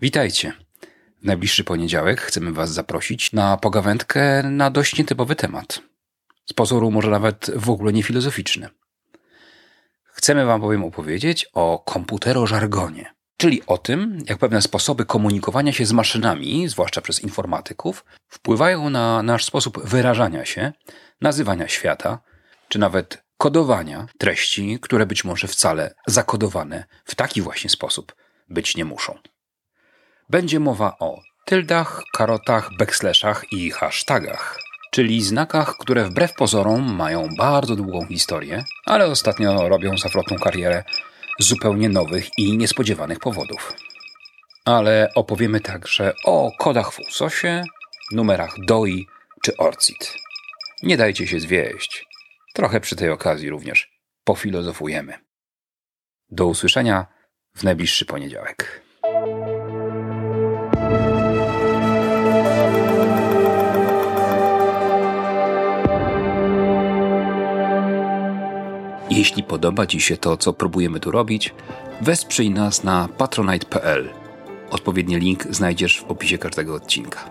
Witajcie. W najbliższy poniedziałek chcemy Was zaprosić na pogawędkę na dość nietypowy temat. Z pozoru może nawet w ogóle nie filozoficzny. Chcemy Wam bowiem opowiedzieć o komputerożargonie, czyli o tym, jak pewne sposoby komunikowania się z maszynami, zwłaszcza przez informatyków, wpływają na nasz sposób wyrażania się, nazywania świata, czy nawet kodowania treści, które być może wcale zakodowane w taki właśnie sposób być nie muszą. Będzie mowa o tyldach, karotach, backslashach i hashtagach, czyli znakach, które wbrew pozorom mają bardzo długą historię, ale ostatnio robią zafrotną karierę z zupełnie nowych i niespodziewanych powodów. Ale opowiemy także o kodach w USOSie, numerach DOI czy ORCID. Nie dajcie się zwieść. Trochę przy tej okazji również pofilozofujemy. Do usłyszenia w najbliższy poniedziałek. Jeśli podoba Ci się to, co próbujemy tu robić, wesprzyj nas na patronite.pl. Odpowiedni link znajdziesz w opisie każdego odcinka.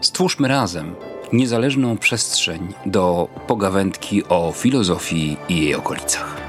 Stwórzmy razem niezależną przestrzeń do pogawędki o filozofii i jej okolicach.